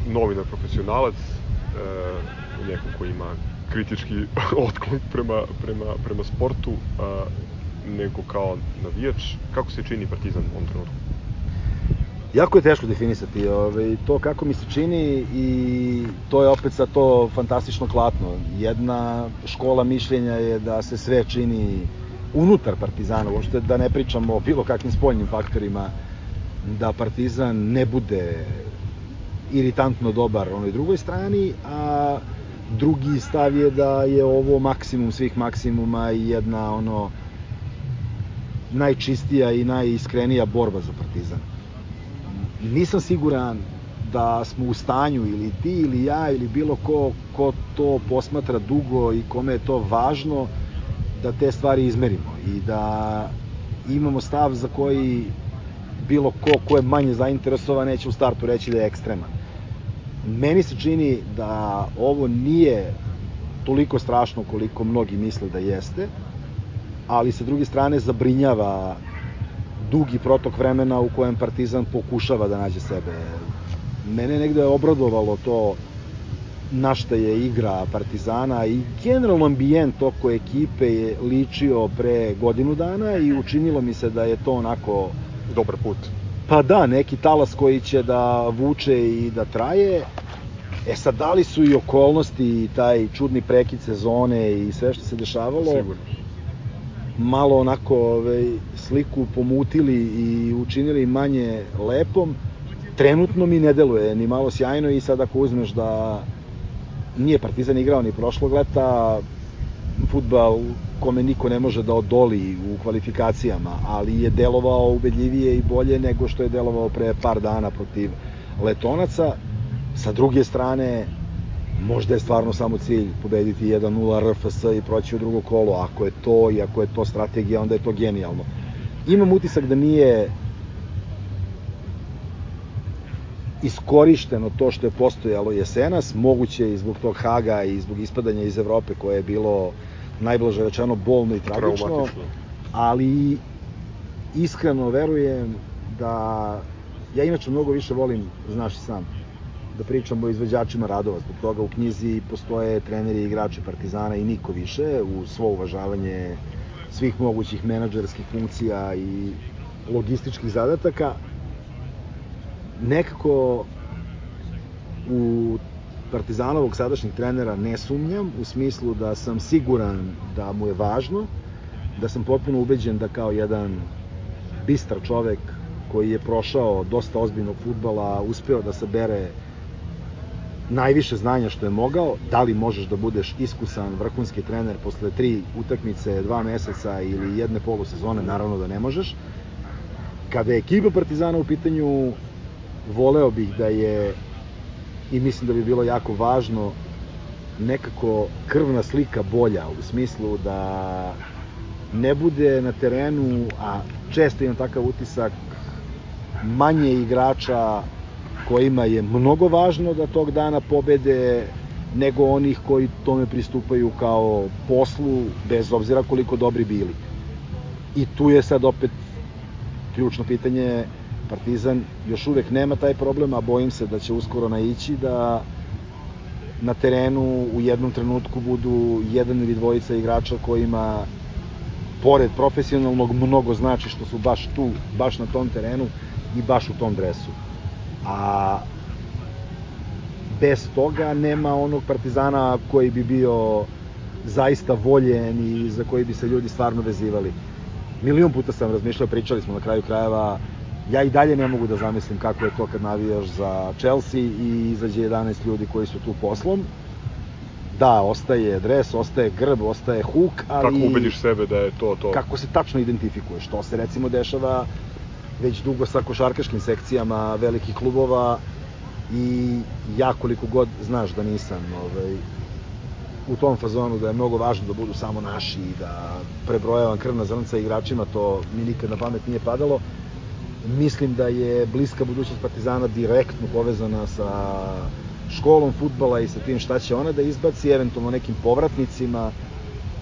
novinar profesionalac, e, neko ko ima kritički <laughs> otklon prema, prema, prema sportu, nego kao navijač, kako se čini Partizan u ovom trenutku? Jako je teško definisati ovaj, to kako mi se čini i to je opet sad to fantastično klatno. Jedna škola mišljenja je da se sve čini unutar Partizana, uopšte da ne pričamo o bilo kakvim spoljnim faktorima, da Partizan ne bude iritantno dobar onoj drugoj strani, a drugi stav je da je ovo maksimum svih maksimuma i jedna ono najčistija i najiskrenija borba za Partizan nisam siguran da smo u stanju ili ti ili ja ili bilo ko ko to posmatra dugo i kome je to važno da te stvari izmerimo i da imamo stav za koji bilo ko ko je manje zainteresovan neće u startu reći da je ekstreman. Meni se čini da ovo nije toliko strašno koliko mnogi misle da jeste, ali sa druge strane zabrinjava dugi protok vremena u kojem Partizan pokušava da nađe sebe. Mene je negde obradovalo to na šta je igra Partizana i generalno ambijent oko ekipe je ličio pre godinu dana i učinilo mi se da je to onako Dobar put. pa da, neki talas koji će da vuče i da traje. E sad, da li su i okolnosti i taj čudni prekid sezone i sve što se dešavalo, Sigurno. Malo onako ovaj, sliku pomutili i učinili manje lepom, trenutno mi ne deluje ni malo sjajno i sad ako uzmeš da nije Partizan igrao ni prošlog leta, futbal kome niko ne može da odoli u kvalifikacijama, ali je delovao ubedljivije i bolje nego što je delovao pre par dana protiv Letonaca. Sa druge strane, možda je stvarno samo cilj pobediti 1-0 RFS i proći u drugo kolo. Ako je to i ako je to strategija, onda je to genijalno. Imam utisak da nije iskorišteno to što je postojalo jesenas, moguće i zbog tog Haga i zbog ispadanja iz Evrope koje je bilo najblaže rečeno bolno i tragično, ali iskreno verujem da ja inače mnogo više volim, znaš i sam, da pričam o izvođačima radova, zbog toga u knjizi postoje treneri i igrači Partizana i niko više, u svo uvažavanje svih mogućih menadžerskih funkcija i logističkih zadataka. Nekako u Partizanovog sadašnjeg trenera ne sumnjam, u smislu da sam siguran da mu je važno, da sam potpuno ubeđen da kao jedan bistar čovek koji je prošao dosta ozbiljnog futbala, uspeo da sabere najviše znanja što je mogao, da li možeš da budeš iskusan vrhunski trener posle tri utakmice, dva meseca ili jedne polusezone, naravno da ne možeš. Kada je ekipa Partizana u pitanju, voleo bih da je i mislim da bi bilo jako važno nekako krvna slika bolja u smislu da ne bude na terenu, a često imam takav utisak, manje igrača kojima je mnogo važno da tog dana pobede nego onih koji tome pristupaju kao poslu, bez obzira koliko dobri bili. I tu je sad opet ključno pitanje, Partizan još uvek nema taj problem, a bojim se da će uskoro naići da na terenu u jednom trenutku budu jedan ili dvojica igrača kojima pored profesionalnog mnogo znači što su baš tu, baš na tom terenu i baš u tom dresu. A bez toga nema onog partizana koji bi bio zaista voljen i za koji bi se ljudi stvarno vezivali. Milion puta sam razmišljao, pričali smo na kraju krajeva, ja i dalje ne mogu da zamislim kako je to kad navijaš za Chelsea i izađe 11 ljudi koji su tu poslom. Da, ostaje dres, ostaje grb, ostaje huk, ali... Kako ubediš sebe da je to to? Kako se tačno identifikuješ? To se recimo dešava već dugo sa košarkaškim sekcijama velikih klubova i ja koliko god znaš da nisam ovaj, u tom fazonu da je mnogo važno da budu samo naši i da prebrojavam krvna zrnca igračima, to mi nikad na pamet nije padalo. Mislim da je bliska budućnost Partizana direktno povezana sa školom futbala i sa tim šta će ona da izbaci, eventualno nekim povratnicima,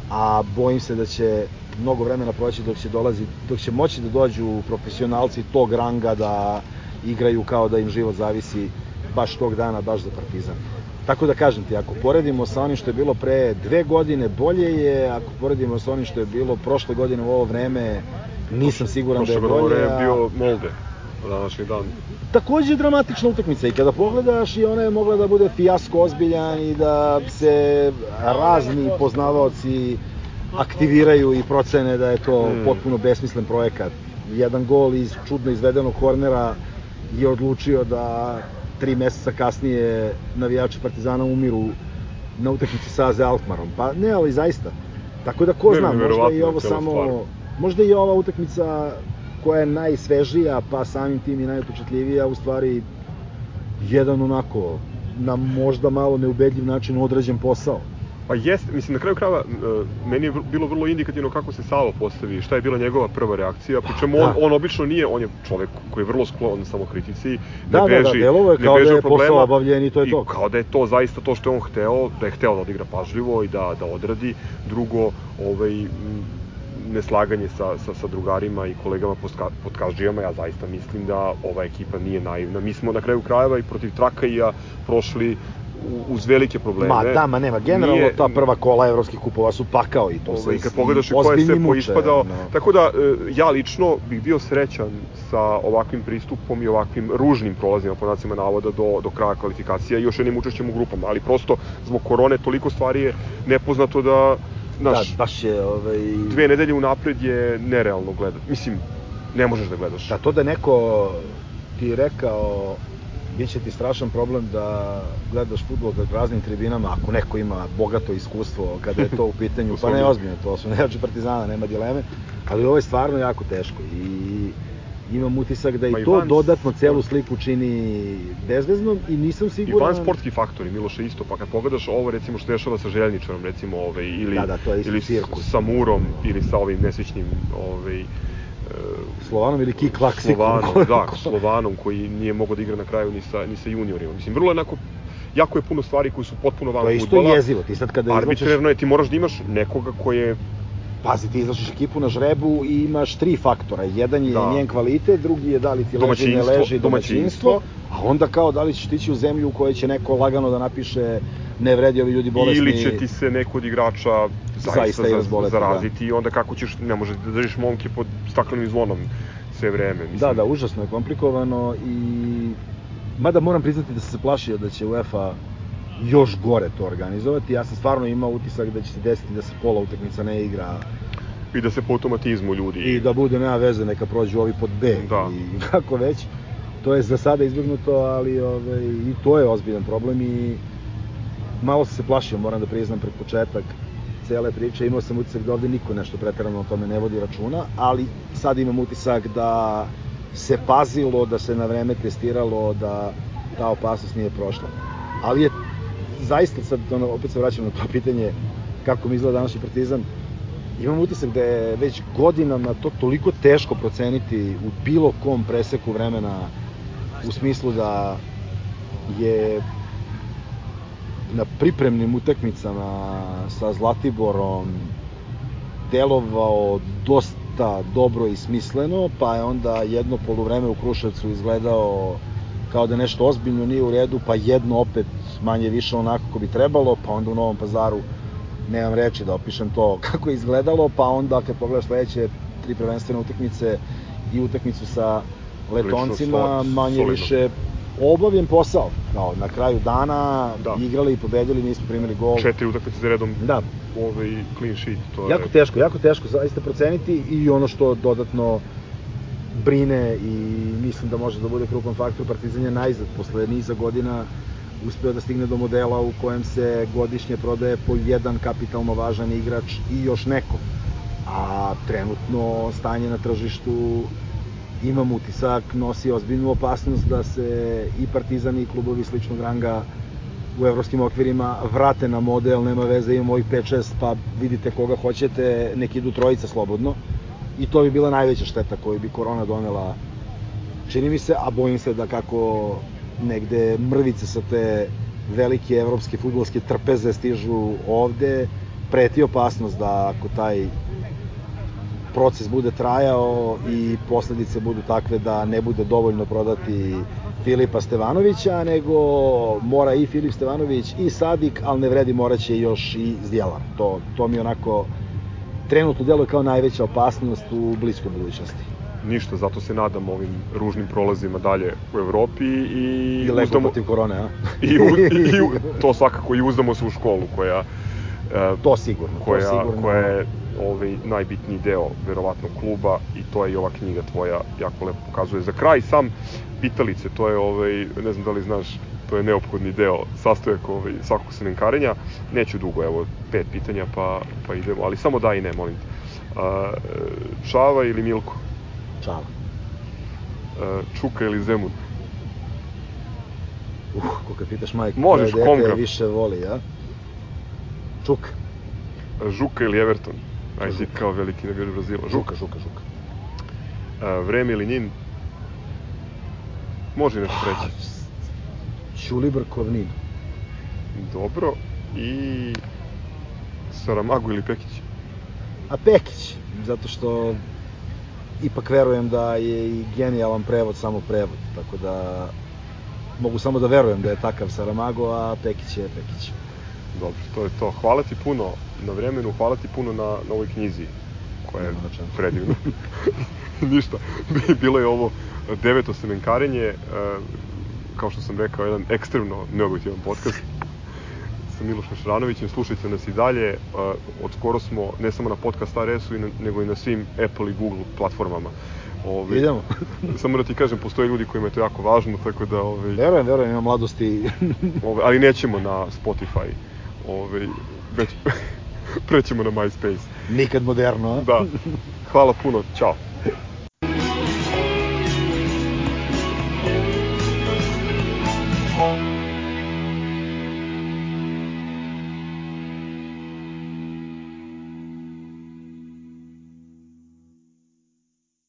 a bojim se da će mnogo vremena proći dok će dolazi, dok će moći da dođu profesionalci tog ranga da igraju kao da im život zavisi baš tog dana, baš za Partizan. Tako da kažem ti, ako poredimo sa onim što je bilo pre dve godine, bolje je, ako poredimo sa onim što je bilo prošle godine u ovo vreme, nisam siguran da je Prošle bolje. godine a- je bio Molde, na današnji dan. takođe dramatična utakmica i kada pogledaš i ona je mogla da bude fijasko ozbiljan i da se razni poznavaoci aktiviraju i procene da je to Mm. potpuno besmislen projekat. Jedan gol iz čudno izvedenog kornera je odlučio da tri meseca kasnije navijači Partizana umiru na utakmici sa AZ Alkmarom. Pa ne, ali zaista. Tako da ko zna, možda i ovo samo stvar. možda i ova utakmica koja je najsvežija, pa samim tim i najupečatljivija, u stvari jedan onako na možda malo neubedljiv način odrađen posao. Pa jest, mislim, na kraju krajeva, e, meni je bilo vrlo indikativno kako se Savo postavi, šta je bila njegova prva reakcija, pri čemu on, Da. on obično nije, on je čovek koji je vrlo sklon samokritici, ne Da, da, da, beži, delovo je ne kao beži da je problema posao obavljen i to je i to. kao da je to zaista to što je on hteo, da je hteo da odigra pažljivo i da, da odradi. Drugo, ovaj, neslaganje sa, sa, sa drugarima i kolegama podka- podkaždžijama, ja zaista mislim da ova ekipa nije naivna. Mi smo na kraju krajeva i protiv Trakaija prošli uz velike probleme. Ma da, ma nema, generalno Nije- ta prva kola evropskih kupova su pakao i to se Ovaj, kad pogledaš i ko je sve poispadao, ono. tako da e, ja lično bih bio srećan sa ovakvim pristupom i ovakvim ružnim prolazima po nacima navoda do, do kraja kvalifikacija i još jednim učešćem u grupama, ali prosto zbog korone toliko stvari je nepoznato da, znaš, Da, baš je, ovaj... dve nedelje unapred je nerealno gledati. Mislim, ne možeš da gledaš. Da, to da neko ti rekao Biće ti strašan problem da gledaš futbol na raznim tribinama, ako neko ima bogato iskustvo kada je to u <laughs> pitanju, pa ne ozbiljno, to su <laughs> nejači partizana, nema dileme, ali ovo je stvarno jako teško i imam utisak da i i to van dodatno celu sliku čini bezveznom i nisam I siguran... van sportski faktori, Miloše isto, pa kad pogledaš ovo recimo što dešava sa Željničarom, recimo, ovaj, ili, Da, da, to je ili cirkus. sa Murom, ili sa ovim nesrećnim, ovaj, Slovanom ili Kik Laksikom. Slovanom, da, Slovanom koji nije mogao da igra na kraju ni sa, ni sa juniorima. Mislim, vrlo je onako, jako je puno stvari koji su potpuno van To je isto jezivo, ti sad kada izlačiš... Arbitrerno je, ti moraš da imaš nekoga ko je Pazi, ti izlačiš ekipu na žrebu i imaš tri faktora. Jedan je Da. njen kvalitet, drugi je da li ti leži, ne leži, domaćinstvo, a onda kao da li ćeš tići u zemlju u kojoj će neko lagano da napiše ne vredi ovi ljudi bolesni. Ili će ti se neko od igrača zaista, Zaista razboleti, zaraziti i onda kako ćeš, ne možeš da držiš momke pod staklenim zvonom sve vreme. Mislim. Da, da, užasno je komplikovano i... Mada moram priznati da sam se plašio da će UEFA još gore to organizovati. Ja sam stvarno imao utisak da će se desiti da se pola utakmica ne igra I da se po automatizmu ljudi... i da bude nema veze, neka prođu ovi pod B Da. i <laughs> kako već. To je za sada izbjegnuto, ali ovaj, i to je ozbiljan problem i malo sam se plašio, moram da priznam pred početak cele priče, imao sam utisak da ovde niko nešto preterano o tome ne vodi računa, ali sad imam utisak da se pazilo, da se na vreme testiralo, da ta opasnost nije prošla. Ali je zaista sad, ono, opet se vraćam na to pitanje kako mi izgleda današnji partizan, imam utisak da je već godinama to toliko teško proceniti u bilo kom preseku vremena u smislu da je na pripremnim utakmicama sa Zlatiborom delovao dosta dobro i smisleno, pa je onda jedno poluvreme u Kruševcu izgledao kao da nešto ozbiljno nije u redu, pa jedno opet manje više onako kako bi trebalo, pa onda u Novom pazaru nemam reči da opišem to <laughs> kako je izgledalo, pa onda kad pogledaš sledeće tri prvenstvene utakmice i utakmicu sa Letoncima, manje više obavljen posao. Kao na kraju dana Da. igrali i pobedili, nismo primili gol. Četiri utakmice za redom Da, ovaj clean sheet. To jako je... teško, jako teško zaista proceniti i ono što dodatno brine i mislim da može da bude krupan faktor, Partizan je najzad posle niza godina uspeo da stigne do modela u kojem se godišnje prodaje po jedan kapitalno važan igrač i još neko. A trenutno stanje na tržištu imam utisak nosi ozbiljnu opasnost da se i Partizan i klubovi sličnog ranga u evropskim okvirima vrate na model, nema veze, imamo ovih 5-6, pa vidite koga hoćete, nek idu trojica slobodno. I to bi bila najveća šteta koju bi korona donela, čini mi se, a bojim se da kako negde mrvice sa te velike evropske futbolske trpeze stižu ovde, preti opasnost da ako taj proces bude trajao i posledice budu takve da ne bude dovoljno prodati Filipa Stevanovića, nego mora i Filip Stevanović i Sadik, ali ne vredi moraće još i Zdjelar. To, to mi onako trenutno deluje kao najveća opasnost u bliskoj budućnosti. Ništa, zato se nadam ovim ružnim prolazima dalje u Evropi i, I leko uzdamo, protiv korone, a? <laughs> i, u, i u, to svakako i uzdamo se u školu koja e, To sigurno, koja, to sigurno. koja je ovaj, najbitniji deo verovatno kluba i to je i ova knjiga tvoja jako lepo pokazuje. Za kraj sam pitalice, to je ovaj, ne znam da li znaš, to je neophodni deo, sastojak ovaj, svakog semenkarenja. Neću dugo, evo, pet pitanja pa, pa idemo, ali samo da i ne, molim te. A, Čava ili Milko? Čala. A, Čuka ili Zemun? Uh, ko kad pitaš majku, Možeš, koje dete više voli, a? Čuk. Žuka ili Everton? Aj ti Žuka. kao veliki navijač Brazila. Žuka. Žuka, žuka. A, vreme ili Nin? Može nešto reći. Ćulibr Kovnin. Dobro. I Saramago ili Pekić? A Pekić, zato što ipak verujem da je i genijalan prevod samo prevod, tako da mogu samo da verujem da je takav Saramago, a Pekić je Pekić. Dobro, to je to. Hvala ti puno na vremenu, hvala ti puno na, na ovoj knjizi, koja je predivna. <laughs> Ništa, <laughs> bilo je ovo deveto semenkarenje, e, kao što sam rekao, jedan ekstremno neobjetivan podcast sa Milošem Šranovićem, slušajte nas i dalje, e, od skoro smo ne samo na podcast RS-u, nego i na svim Apple i Google platformama. Ovi, Idemo. <laughs> samo da ti kažem, postoje ljudi kojima je to jako važno, tako da... Ovi, verujem, verujem, imam mladosti. ovi, ali nećemo na Spotify. Ove, već <laughs> prećemo na MySpace. Nikad moderno, a? Da. Hvala puno, čao.